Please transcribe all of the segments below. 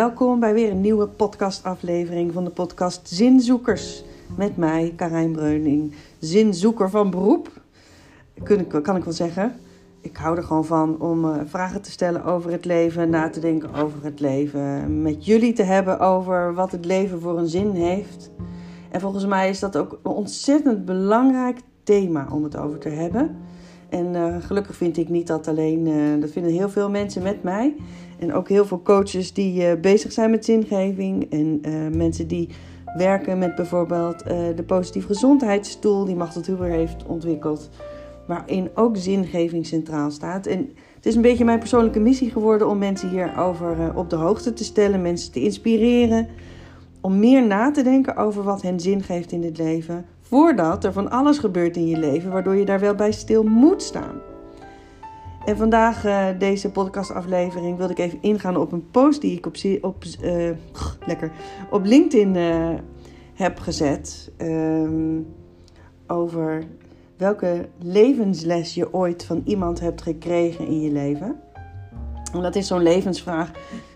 welkom bij weer een nieuwe podcastaflevering van de podcast Zinzoekers. Met mij, Karijn Breuning, zinzoeker van beroep. Kan, kan ik wel zeggen. Ik hou er gewoon van om uh, vragen te stellen over het leven, na te denken over het leven. Met jullie te hebben over wat het leven voor een zin heeft. En volgens mij is dat ook een ontzettend belangrijk thema om het over te hebben. En uh, gelukkig vind ik niet dat alleen, uh, dat vinden heel veel mensen met mij. En ook heel veel coaches die uh, bezig zijn met zingeving. En mensen die werken met bijvoorbeeld de positieve gezondheidstoel die Machtel Huber heeft ontwikkeld. Waarin ook zingeving centraal staat. En het is een beetje mijn persoonlijke missie geworden om mensen hierover op de hoogte te stellen. Mensen te inspireren. Om meer na te denken over wat hen zin geeft in het leven voordat er van alles gebeurt in je leven, waardoor je daar wel bij stil moet staan. En vandaag, uh, deze podcastaflevering, wilde ik even ingaan op een post die ik op, op, uh, lekker, op LinkedIn uh, heb gezet. Um, over welke levensles je ooit van iemand hebt gekregen in je leven. En dat is zo'n levensvraag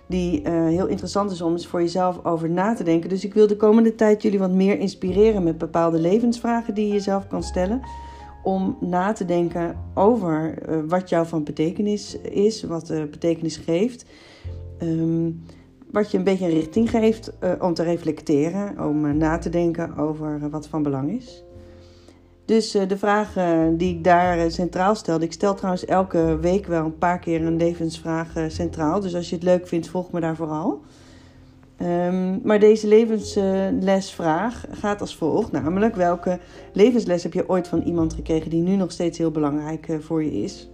die uh, heel interessant is om eens voor jezelf over na te denken. Dus ik wil de komende tijd jullie wat meer inspireren met bepaalde levensvragen die je jezelf kan stellen. Om na te denken over uh, wat jou van betekenis is, wat uh, betekenis geeft. Um, wat je een beetje een richting geeft om te reflecteren, om na te denken over wat van belang is. Dus uh, de vraag uh, die ik daar uh, centraal stelde. Ik stel trouwens elke week wel een paar keer een levensvraag centraal. Dus als je het leuk vindt, volg me daar vooral. Um, maar deze levenslesvraag gaat als volgt. Namelijk, welke levensles heb je ooit van iemand gekregen die nu nog steeds heel belangrijk voor je is?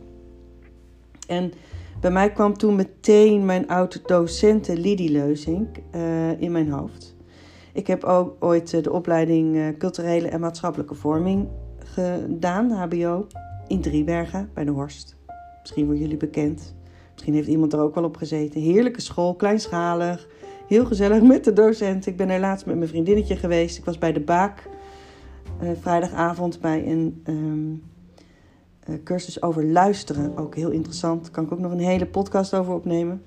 En bij mij kwam toen meteen mijn oude docente Lidie Leuzink in mijn hoofd. Ik heb ook ooit de opleiding culturele en maatschappelijke vorming gedaan, HBO, in Driebergen bij de Horst. Misschien worden jullie bekend. Misschien heeft iemand er ook wel op gezeten. Heerlijke school, kleinschalig, heel gezellig met de docent. Ik ben helaas met mijn vriendinnetje geweest. Ik was bij de Baak uh, vrijdagavond bij een uh, cursus over luisteren. Ook heel interessant. Daar kan ik ook nog een hele podcast over opnemen.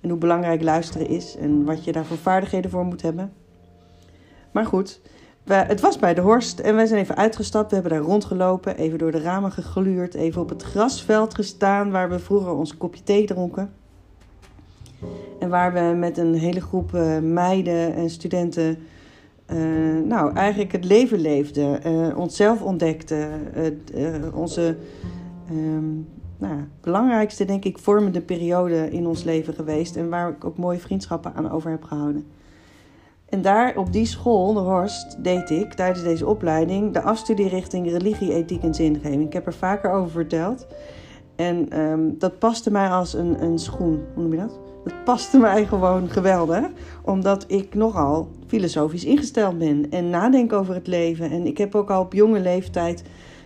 En hoe belangrijk luisteren is en wat je daar voor vaardigheden voor moet hebben. Maar goed, we, het was bij de Horst en wij zijn even uitgestapt. We hebben daar rondgelopen, even door de ramen gegluurd, even op het grasveld gestaan waar we vroeger ons kopje thee dronken. En waar we met een hele groep uh, meiden en studenten uh, nou, eigenlijk het leven leefden, uh, onszelf ontdekten, onze um, nou, belangrijkste, denk ik, vormende periode in ons leven geweest. En waar ik ook mooie vriendschappen aan over heb gehouden. En daar op die school, de Horst, deed ik tijdens deze opleiding de afstudierichting religie, ethiek en zingeving. Ik heb er vaker over verteld. En um, dat paste mij als een, een schoen. Hoe noem je dat? Dat paste mij gewoon geweldig. Omdat ik nogal filosofisch ingesteld ben. En nadenk over het leven. En ik heb ook al op jonge leeftijd...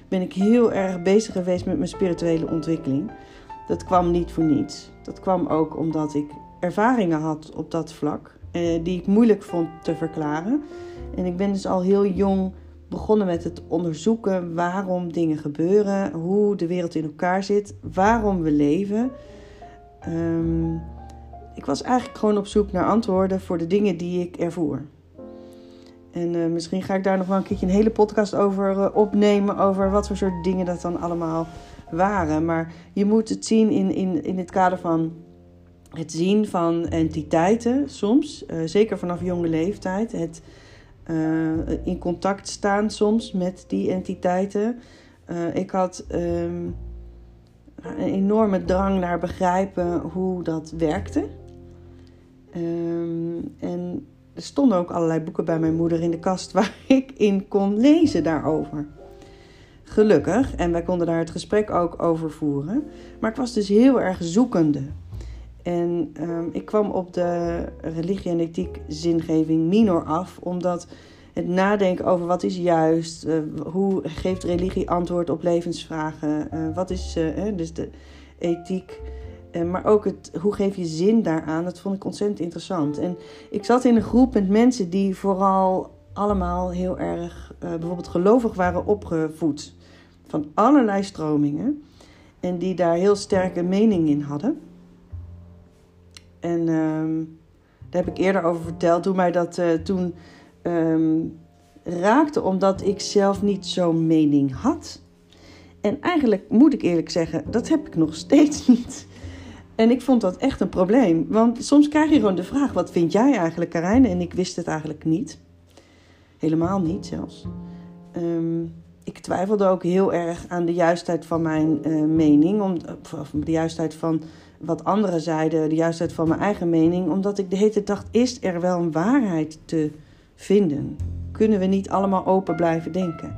ben ik heel erg bezig geweest met mijn spirituele ontwikkeling. Dat kwam niet voor niets. Dat kwam ook omdat ik ervaringen had op dat vlak. Eh, die ik moeilijk vond te verklaren. En ik ben dus al heel jong begonnen met het onderzoeken waarom dingen gebeuren, hoe de wereld in elkaar zit, waarom we leven. Um, ik was eigenlijk gewoon op zoek naar antwoorden voor de dingen die ik ervoer. En uh, misschien ga ik daar nog wel een keertje een hele podcast over uh, opnemen. Over wat voor soort dingen dat dan allemaal waren. Maar je moet het zien in, in, in het kader van het zien van entiteiten soms, uh, zeker vanaf jonge leeftijd, het uh, in contact staan soms met die entiteiten. Uh, ik had um, een enorme drang naar begrijpen hoe dat werkte. Um, en er stonden ook allerlei boeken bij mijn moeder in de kast waar ik in kon lezen daarover. Gelukkig, en wij konden daar het gesprek ook over voeren. Maar ik was dus heel erg zoekende. En um, ik kwam op de religie en ethiek zingeving minor af, omdat het nadenken over wat is juist, uh, hoe geeft religie antwoord op levensvragen, uh, wat is uh, dus de ethiek, maar ook het, hoe geef je zin daaraan, dat vond ik ontzettend interessant. En ik zat in een groep met mensen die vooral allemaal heel erg bijvoorbeeld gelovig waren opgevoed, van allerlei stromingen, en die daar heel sterke mening in hadden. En um, Daar heb ik eerder over verteld hoe mij dat uh, toen um, raakte, omdat ik zelf niet zo'n mening had. En eigenlijk moet ik eerlijk zeggen, dat heb ik nog steeds niet. En ik vond dat echt een probleem. Want soms krijg je gewoon de vraag: wat vind jij eigenlijk, Karijn? En ik wist het eigenlijk niet. Helemaal niet zelfs. Um, ik twijfelde ook heel erg aan de juistheid van mijn uh, mening. Om, of de juistheid van wat anderen zeiden, de juistheid van mijn eigen mening. Omdat ik de hele tijd dacht: is er wel een waarheid te vinden? Kunnen we niet allemaal open blijven denken?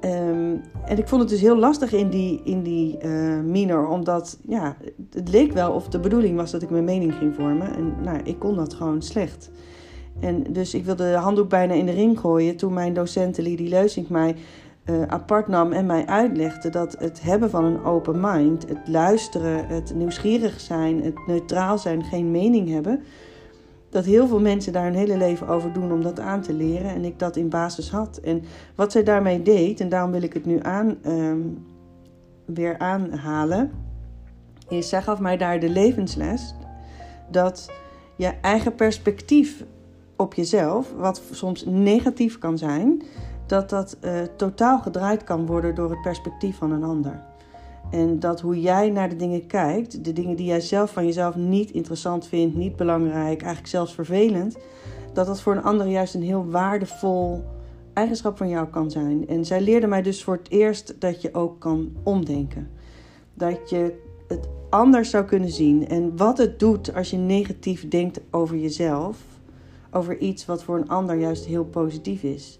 Um, en ik vond het dus heel lastig in die, in die uh, minor, omdat ja, het leek wel of de bedoeling was dat ik mijn mening ging vormen. En nou, ik kon dat gewoon slecht. En dus ik wilde de handdoek bijna in de ring gooien toen mijn docent Lidie Leusink mij uh, apart nam en mij uitlegde dat het hebben van een open mind, het luisteren, het nieuwsgierig zijn, het neutraal zijn, geen mening hebben, dat heel veel mensen daar een hele leven over doen om dat aan te leren. En ik dat in basis had. En wat zij daarmee deed, en daarom wil ik het nu aan, um, weer aanhalen, is zij gaf mij daar de levensles dat je eigen perspectief op jezelf, wat soms negatief kan zijn, dat dat uh, totaal gedraaid kan worden door het perspectief van een ander. En dat hoe jij naar de dingen kijkt, de dingen die jij zelf van jezelf niet interessant vindt, niet belangrijk, eigenlijk zelfs vervelend, dat dat voor een ander juist een heel waardevol eigenschap van jou kan zijn. En zij leerde mij dus voor het eerst dat je ook kan omdenken. Dat je het anders zou kunnen zien. En wat het doet als je negatief denkt over jezelf, over iets wat voor een ander juist heel positief is.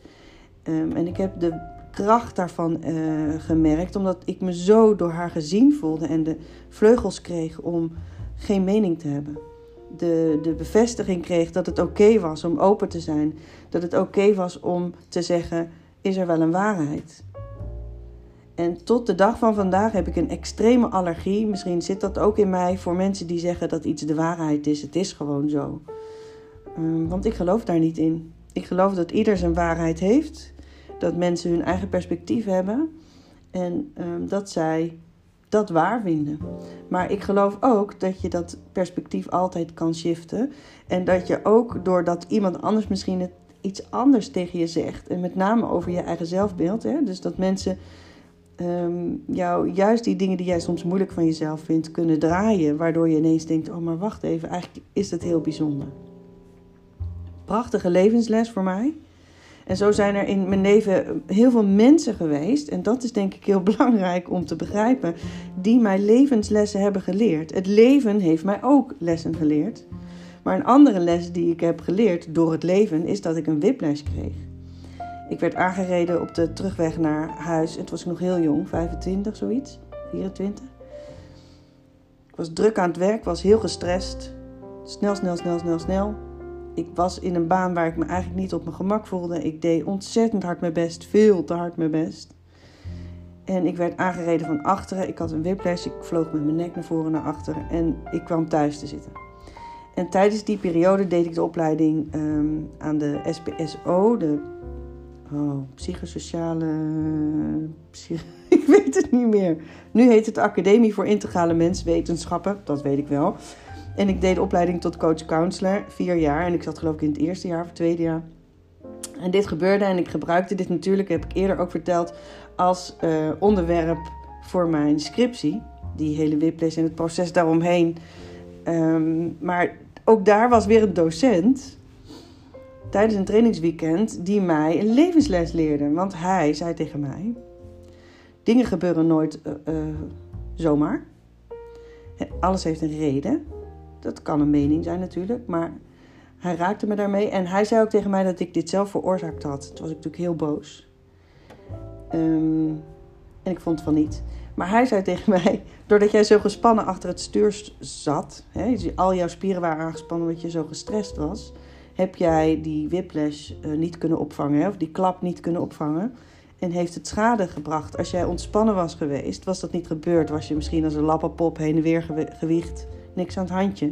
Um, en ik heb de kracht daarvan uh, gemerkt, omdat ik me zo door haar gezien voelde en de vleugels kreeg om geen mening te hebben. De, de bevestiging kreeg dat het oké was om open te zijn. Dat het oké was om te zeggen: is er wel een waarheid? En tot de dag van vandaag heb ik een extreme allergie. Misschien zit dat ook in mij voor mensen die zeggen dat iets de waarheid is. Het is gewoon zo. Um, want ik geloof daar niet in. Ik geloof dat ieder zijn waarheid heeft dat mensen hun eigen perspectief hebben en um, dat zij dat waar vinden. Maar ik geloof ook dat je dat perspectief altijd kan shiften. En dat je ook doordat iemand anders misschien iets anders tegen je zegt. En met name over je eigen zelfbeeld. Hè? Dus dat mensen um, jou juist die dingen die jij soms moeilijk van jezelf vindt kunnen draaien. Waardoor je ineens denkt: oh, maar wacht even, eigenlijk is dat heel bijzonder. Prachtige levensles voor mij. En zo zijn er in mijn leven heel veel mensen geweest, en dat is denk ik heel belangrijk om te begrijpen, die mij levenslessen hebben geleerd. Het leven heeft mij ook lessen geleerd. Maar een andere les die ik heb geleerd door het leven is dat ik een whiplash kreeg. Ik werd aangereden op de terugweg naar huis. Toen was nog heel jong, 25 zoiets, 24. Ik was druk aan het werk, was heel gestrest. Snel, snel, snel, snel, snel ik was in een baan waar ik me eigenlijk niet op mijn gemak voelde. Ik deed ontzettend hard mijn best, veel te hard mijn best. En ik werd aangereden van achteren. Ik had een whiplash, ik vloog met mijn nek naar voren naar achteren en ik kwam thuis te zitten. En tijdens die periode deed ik de opleiding um, aan de SPSO, de oh, psychosociale. Psych ik weet het niet meer. Nu heet het Academie voor Integrale Menswetenschappen, dat weet ik wel. En ik deed de opleiding tot coach-counselor, vier jaar. En ik zat geloof ik in het eerste jaar of tweede jaar. En dit gebeurde en ik gebruikte dit natuurlijk, heb ik eerder ook verteld, als uh, onderwerp voor mijn scriptie. Die hele whiplash en het proces daaromheen. Um, maar ook daar was weer een docent tijdens een trainingsweekend die mij een levensles leerde. Want hij zei tegen mij: Dingen gebeuren nooit uh, uh, zomaar. Alles heeft een reden. Dat kan een mening zijn natuurlijk, maar hij raakte me daarmee. En hij zei ook tegen mij dat ik dit zelf veroorzaakt had. Toen was ik natuurlijk heel boos. Um, en ik vond van niet. Maar hij zei tegen mij, doordat jij zo gespannen achter het stuur zat, hè, al jouw spieren waren aangespannen omdat je zo gestrest was, heb jij die whiplash uh, niet kunnen opvangen, hè, of die klap niet kunnen opvangen. En heeft het schade gebracht. Als jij ontspannen was geweest, was dat niet gebeurd. Was je misschien als een lappenpop heen en weer gewicht niks aan het handje.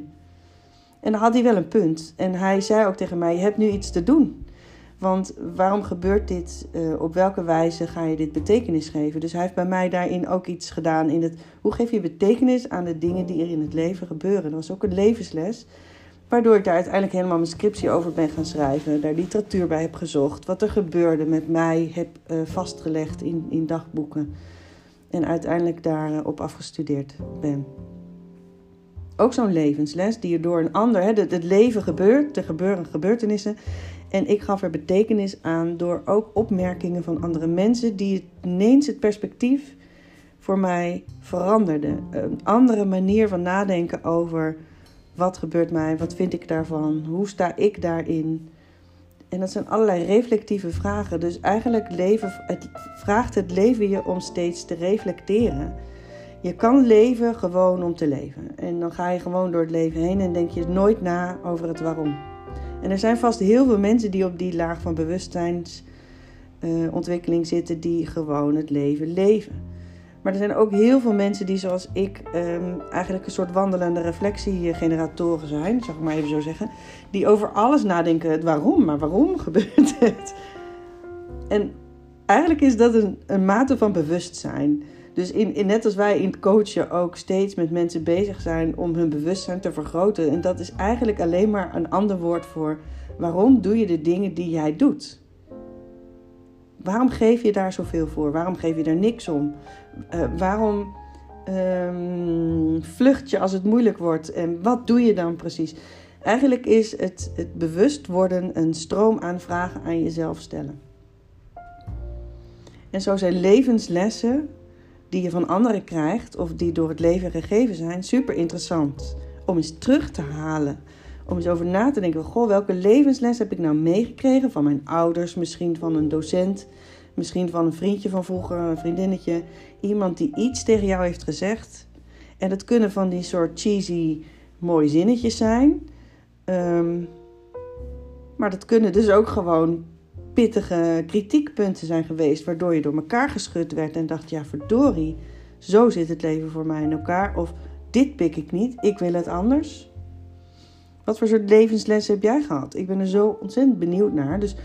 En dan had hij wel een punt. En hij zei ook tegen mij: Je hebt nu iets te doen. Want waarom gebeurt dit? Uh, op welke wijze ga je dit betekenis geven? Dus hij heeft bij mij daarin ook iets gedaan in het hoe geef je betekenis aan de dingen die er in het leven gebeuren. Dat was ook een levensles Waardoor ik daar uiteindelijk helemaal mijn scriptie over ben gaan schrijven. Daar literatuur bij heb gezocht. Wat er gebeurde met mij heb uh, vastgelegd in, in dagboeken. En uiteindelijk daarop afgestudeerd ben. Ook zo'n levensles die er door een ander... Hè, het, leven gebeurt, er gebeuren gebeurtenissen. En ik gaf er betekenis aan door ook opmerkingen van andere mensen... die ineens het perspectief voor mij veranderde. Een andere manier van nadenken over wat gebeurt mij, wat vind ik daarvan, hoe sta ik daarin. En dat zijn allerlei reflectieve vragen. Dus eigenlijk leven, vraagt het leven je om steeds te reflecteren. Je kan leven gewoon om te leven. En dan ga je gewoon door het leven heen en denk je nooit na over het waarom. En er zijn vast heel veel mensen die op die laag van bewustzijnsontwikkeling zitten, die gewoon het leven leven. Maar er zijn ook heel veel mensen die, zoals ik, um, eigenlijk een soort wandelende reflectiegeneratoren zijn, zal ik maar even zo zeggen. Die over alles nadenken, het waarom, maar waarom gebeurt het? En eigenlijk is dat een, een mate van bewustzijn. Dus in, in, net als wij in het coachen ook steeds met mensen bezig zijn om hun bewustzijn te vergroten. En dat is eigenlijk alleen maar een ander woord voor waarom doe je de dingen die jij doet. Waarom geef je daar zoveel voor? Waarom geef je daar niks om? Uh, waarom um, vlucht je als het moeilijk wordt? En wat doe je dan precies? Eigenlijk is het, het bewust worden een stroom aan vragen aan jezelf stellen. En zo zijn levenslessen die je van anderen krijgt of die door het leven gegeven zijn, super interessant om eens terug te halen. Om eens over na te denken: goh, welke levensles heb ik nou meegekregen van mijn ouders, misschien van een docent, Misschien van een vriendje van vroeger, een vriendinnetje. Iemand die iets tegen jou heeft gezegd. En het kunnen van die soort cheesy mooie zinnetjes zijn. Um, maar dat kunnen dus ook gewoon pittige kritiekpunten zijn geweest. Waardoor je door elkaar geschud werd en dacht: ja, verdorie, zo zit het leven voor mij in elkaar. Of dit pik ik niet, ik wil het anders. Wat voor soort levenslessen heb jij gehad? Ik ben er zo ontzettend benieuwd naar. Dus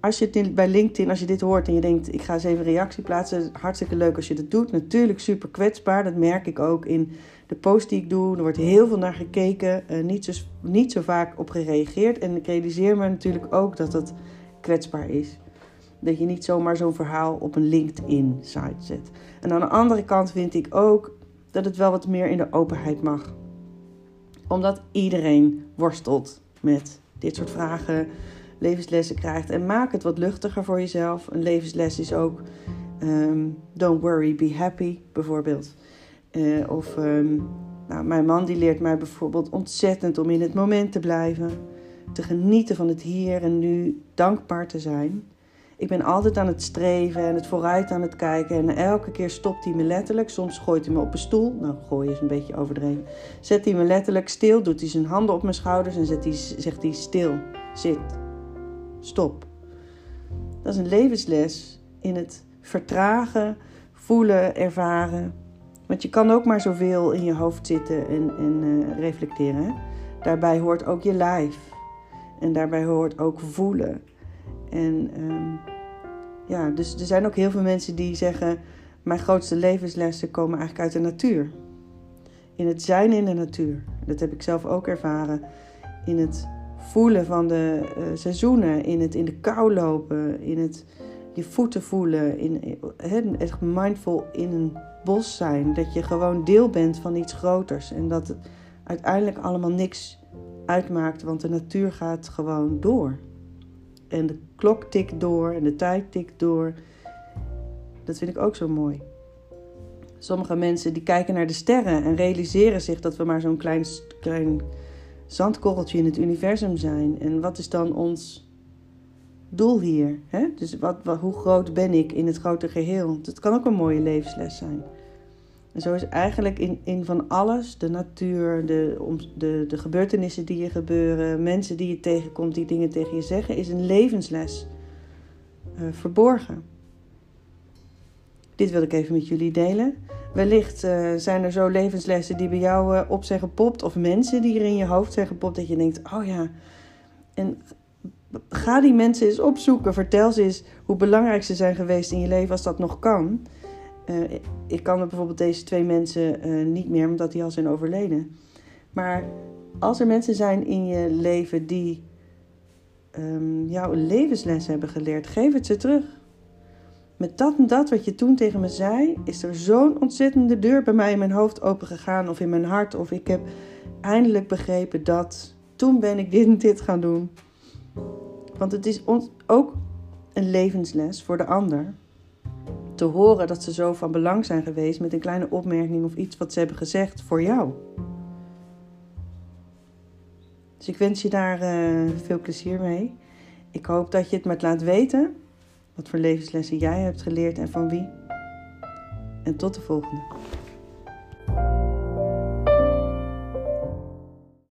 als je het bij LinkedIn, als je dit hoort en je denkt, ik ga eens even een reactie plaatsen. Hartstikke leuk als je dat doet. Natuurlijk super kwetsbaar. Dat merk ik ook in de post die ik doe. Er wordt heel veel naar gekeken. Uh, niet, zo, niet zo vaak op gereageerd. En ik realiseer me natuurlijk ook dat het kwetsbaar is. Dat je niet zomaar zo'n verhaal op een LinkedIn-site zet. En aan de andere kant vind ik ook dat het wel wat meer in de openheid mag. Omdat iedereen worstelt met dit soort vragen levenslessen krijgt. En maak het wat luchtiger voor jezelf. Een levensles is ook um, don't worry, be happy bijvoorbeeld. Uh, of um, nou, mijn man die leert mij bijvoorbeeld ontzettend om in het moment te blijven. Te genieten van het hier en nu, dankbaar te zijn. Ik ben altijd aan het streven en het vooruit aan het kijken. En elke keer stopt hij me letterlijk. Soms gooit hij me op een stoel. Nou, gooi is een beetje overdreven. Zet hij me letterlijk stil, doet hij zijn handen op mijn schouders en zet hij, zegt hij stil, zit, stop. Dat is een levensles in het vertragen, voelen, ervaren. Want je kan ook maar zoveel in je hoofd zitten en, en uh, reflecteren. Daarbij hoort ook je lijf. En daarbij hoort ook voelen. En um, ja, dus er zijn ook heel veel mensen die zeggen: Mijn grootste levenslessen komen eigenlijk uit de natuur. In het zijn in de natuur. Dat heb ik zelf ook ervaren. In het voelen van de uh, seizoenen, in het in de kou lopen, in het je voeten voelen, in, echt mindful in een bos zijn. Dat je gewoon deel bent van iets groters en dat het uiteindelijk allemaal niks uitmaakt, want de natuur gaat gewoon door. En de klok tikt door en de tijd tikt door. Dat vind ik ook zo mooi. Sommige mensen die kijken naar de sterren en realiseren zich dat we maar zo'n klein, klein zandkorreltje in het universum zijn. En wat is dan ons doel hier? Hè? Dus wat, wat, hoe groot ben ik in het grote geheel? Dat kan ook een mooie levensles zijn. En zo is eigenlijk in, in van alles, de natuur, de, de, de gebeurtenissen die je gebeuren, mensen die je tegenkomt, die dingen tegen je zeggen, is een levensles uh, verborgen. Dit wil ik even met jullie delen. Wellicht uh, zijn er zo levenslessen die bij jou uh, op zijn gepopt. Of mensen die er in je hoofd zijn gepopt. Dat je denkt, oh ja. En ga die mensen eens opzoeken. Vertel ze eens hoe belangrijk ze zijn geweest in je leven als dat nog kan. Uh, ik kan er bijvoorbeeld deze twee mensen niet meer, omdat die al zijn overleden. Maar als er mensen zijn in je leven die um, jou een levensles hebben geleerd, geef het ze terug. Met dat en dat wat je toen tegen me zei, is er zo'n ontzettende deur bij mij in mijn hoofd open gegaan of in mijn hart. Of ik heb eindelijk begrepen dat toen ben ik dit en dit gaan doen. Want het is ook een levensles voor de ander. Te horen dat ze zo van belang zijn geweest met een kleine opmerking of iets wat ze hebben gezegd voor jou. Dus ik wens je daar uh, veel plezier mee. Ik hoop dat je het me laat weten. Wat voor levenslessen jij hebt geleerd en van wie. En tot de volgende.